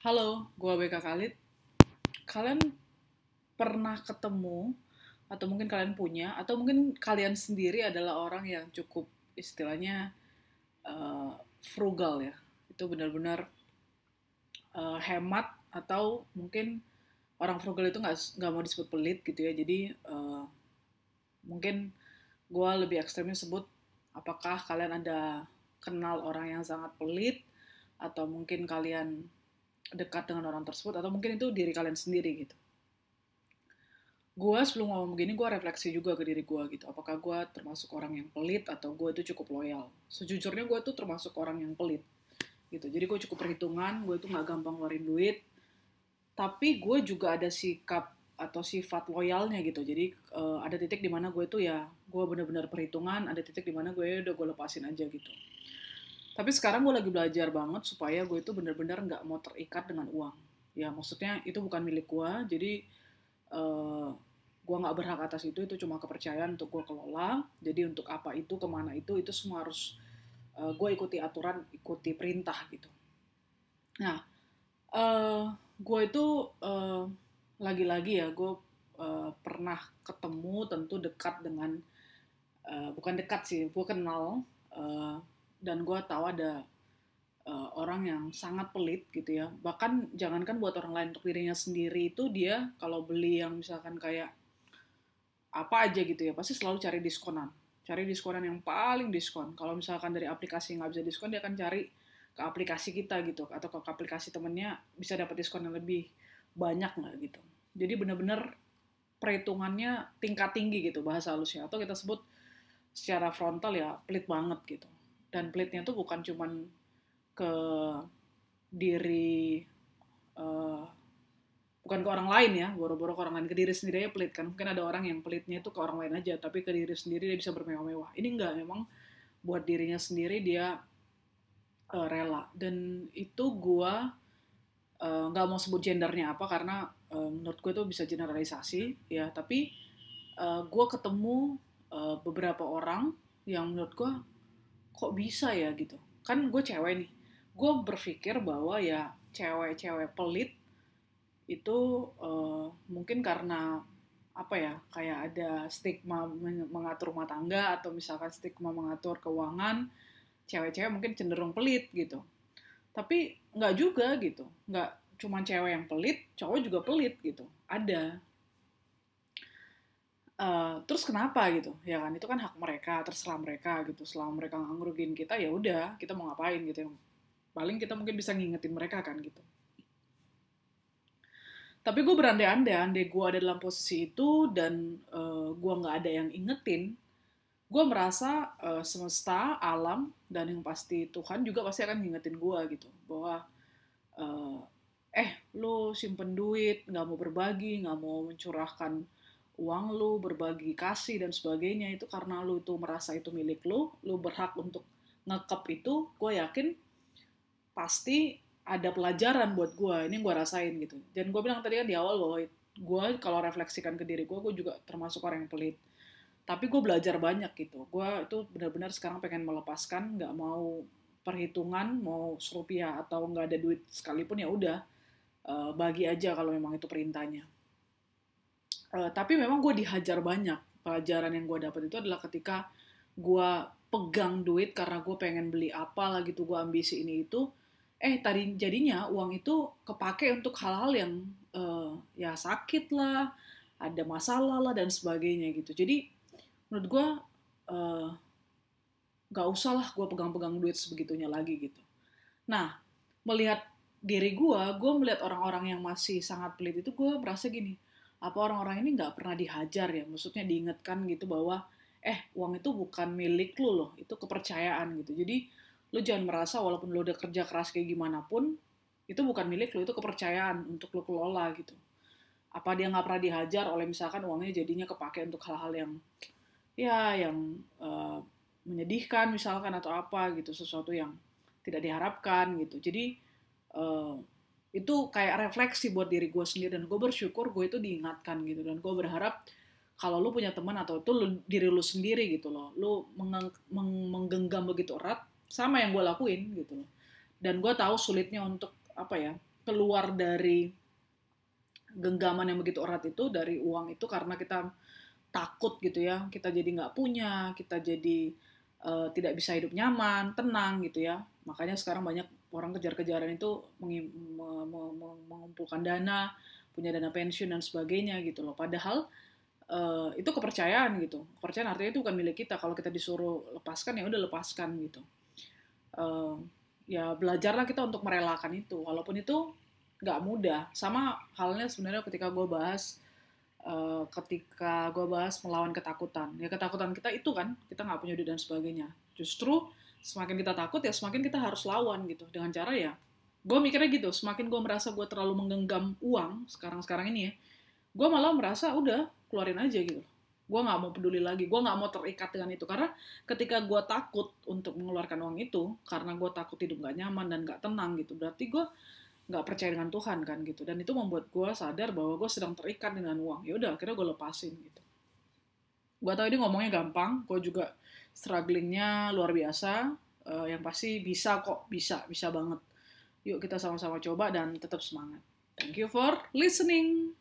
Halo, gua BK Khalid. Kalian pernah ketemu atau mungkin kalian punya atau mungkin kalian sendiri adalah orang yang cukup istilahnya uh, frugal ya. Itu benar-benar uh, hemat atau mungkin orang frugal itu nggak nggak mau disebut pelit gitu ya. Jadi uh, mungkin gua lebih ekstrimnya sebut apakah kalian ada kenal orang yang sangat pelit atau mungkin kalian dekat dengan orang tersebut atau mungkin itu diri kalian sendiri gitu. Gue sebelum ngomong begini gue refleksi juga ke diri gue gitu. Apakah gue termasuk orang yang pelit atau gue itu cukup loyal. Sejujurnya gue tuh termasuk orang yang pelit gitu. Jadi gue cukup perhitungan, gue tuh nggak gampang ngeluarin duit. Tapi gue juga ada sikap atau sifat loyalnya gitu. Jadi uh, ada titik di mana gue tuh ya gue bener-bener perhitungan, ada titik di mana gue udah gue lepasin aja gitu tapi sekarang gue lagi belajar banget supaya gue itu bener-bener nggak mau terikat dengan uang. Ya maksudnya itu bukan milik gue jadi uh, gue nggak berhak atas itu. Itu cuma kepercayaan untuk gue kelola. Jadi untuk apa itu ke mana itu itu semua harus uh, gue ikuti aturan ikuti perintah gitu. Nah uh, gue itu uh, lagi-lagi ya gue uh, pernah ketemu tentu dekat dengan uh, bukan dekat sih gue kenal uh, dan gue tahu ada uh, orang yang sangat pelit gitu ya. Bahkan jangankan buat orang lain untuk dirinya sendiri itu dia kalau beli yang misalkan kayak apa aja gitu ya pasti selalu cari diskonan. Cari diskonan yang paling diskon. Kalau misalkan dari aplikasi nggak bisa diskon dia akan cari ke aplikasi kita gitu atau ke aplikasi temennya bisa dapat diskon yang lebih banyak nggak gitu. Jadi bener-bener perhitungannya tingkat tinggi gitu bahasa halusnya atau kita sebut secara frontal ya pelit banget gitu dan pelitnya tuh bukan cuman ke diri uh, bukan ke orang lain ya boro-boro ke orang lain ke diri sendiri aja pelit kan. Mungkin ada orang yang pelitnya itu ke orang lain aja tapi ke diri sendiri dia bisa bermewah-mewah. Ini enggak memang buat dirinya sendiri dia uh, rela. Dan itu gua uh, nggak mau sebut gendernya apa karena uh, menurut gue itu bisa generalisasi ya. Tapi uh, gue ketemu uh, beberapa orang yang menurut gue kok bisa ya gitu. Kan gue cewek nih. Gue berpikir bahwa ya cewek-cewek pelit itu uh, mungkin karena apa ya kayak ada stigma mengatur rumah tangga atau misalkan stigma mengatur keuangan cewek-cewek mungkin cenderung pelit gitu. Tapi nggak juga gitu. Nggak cuma cewek yang pelit cowok juga pelit gitu. Ada Uh, terus kenapa gitu? Ya kan itu kan hak mereka terserah mereka gitu. Selama mereka nggak ngerugiin kita ya udah kita mau ngapain gitu. Paling kita mungkin bisa ngingetin mereka kan gitu. Tapi gue berandai-andai andai gue ada dalam posisi itu dan uh, gue nggak ada yang ingetin gue merasa uh, semesta alam dan yang pasti Tuhan juga pasti akan ngingetin gue gitu. Bahwa uh, eh lo simpen duit nggak mau berbagi nggak mau mencurahkan uang lu, berbagi kasih dan sebagainya itu karena lu itu merasa itu milik lu, lu berhak untuk ngekep itu, gue yakin pasti ada pelajaran buat gue, ini gue rasain gitu. Dan gue bilang tadi kan di awal bahwa gue kalau refleksikan ke diri gue, gue juga termasuk orang yang pelit. Tapi gue belajar banyak gitu. Gue itu benar-benar sekarang pengen melepaskan, nggak mau perhitungan, mau serupiah atau nggak ada duit sekalipun ya udah uh, bagi aja kalau memang itu perintahnya Uh, tapi memang gue dihajar banyak. Pelajaran yang gue dapat itu adalah ketika gue pegang duit karena gue pengen beli apa lah gitu, gue ambisi ini itu. Eh tadi jadinya uang itu kepake untuk hal-hal yang uh, ya sakit lah, ada masalah lah dan sebagainya gitu. Jadi menurut gue uh, gak usah lah gue pegang-pegang duit sebegitunya lagi gitu. Nah melihat diri gue, gue melihat orang-orang yang masih sangat pelit itu gue merasa gini, apa orang-orang ini nggak pernah dihajar ya? Maksudnya diingatkan gitu bahwa eh uang itu bukan milik lu loh itu kepercayaan gitu. Jadi lu jangan merasa walaupun lu udah kerja keras kayak gimana pun itu bukan milik lu itu kepercayaan untuk lu kelola gitu. Apa dia nggak pernah dihajar oleh misalkan uangnya jadinya kepake untuk hal-hal yang ya yang uh, menyedihkan misalkan atau apa gitu sesuatu yang tidak diharapkan gitu. Jadi uh, itu kayak refleksi buat diri gue sendiri dan gue bersyukur gue itu diingatkan gitu dan gue berharap kalau lu punya teman atau itu lu, diri lu sendiri gitu loh. Lu meng, meng, menggenggam begitu erat sama yang gue lakuin gitu loh. Dan gue tahu sulitnya untuk apa ya keluar dari genggaman yang begitu erat itu dari uang itu karena kita takut gitu ya. Kita jadi nggak punya kita jadi uh, tidak bisa hidup nyaman tenang gitu ya. Makanya sekarang banyak orang kejar-kejaran itu mengumpulkan dana punya dana pensiun dan sebagainya gitu loh. Padahal uh, itu kepercayaan gitu. Kepercayaan artinya itu bukan milik kita. Kalau kita disuruh lepaskan ya udah lepaskan gitu. Uh, ya belajarlah kita untuk merelakan itu. Walaupun itu nggak mudah. Sama halnya sebenarnya ketika gue bahas uh, ketika gue bahas melawan ketakutan. Ya ketakutan kita itu kan kita nggak punya duit dan sebagainya. Justru semakin kita takut ya semakin kita harus lawan gitu. Dengan cara ya gue mikirnya gitu semakin gue merasa gue terlalu menggenggam uang sekarang sekarang ini ya gue malah merasa udah keluarin aja gitu. Gue nggak mau peduli lagi gue nggak mau terikat dengan itu. Karena ketika gue takut untuk mengeluarkan uang itu karena gue takut hidup gak nyaman dan gak tenang gitu berarti gue nggak percaya dengan Tuhan kan gitu. Dan itu membuat gue sadar bahwa gue sedang terikat dengan uang. Ya udah akhirnya gue lepasin gitu gue tau ini ngomongnya gampang gue juga strugglingnya luar biasa. Uh, yang pasti bisa kok bisa bisa banget. Yuk kita sama-sama coba dan tetap semangat. Thank you for listening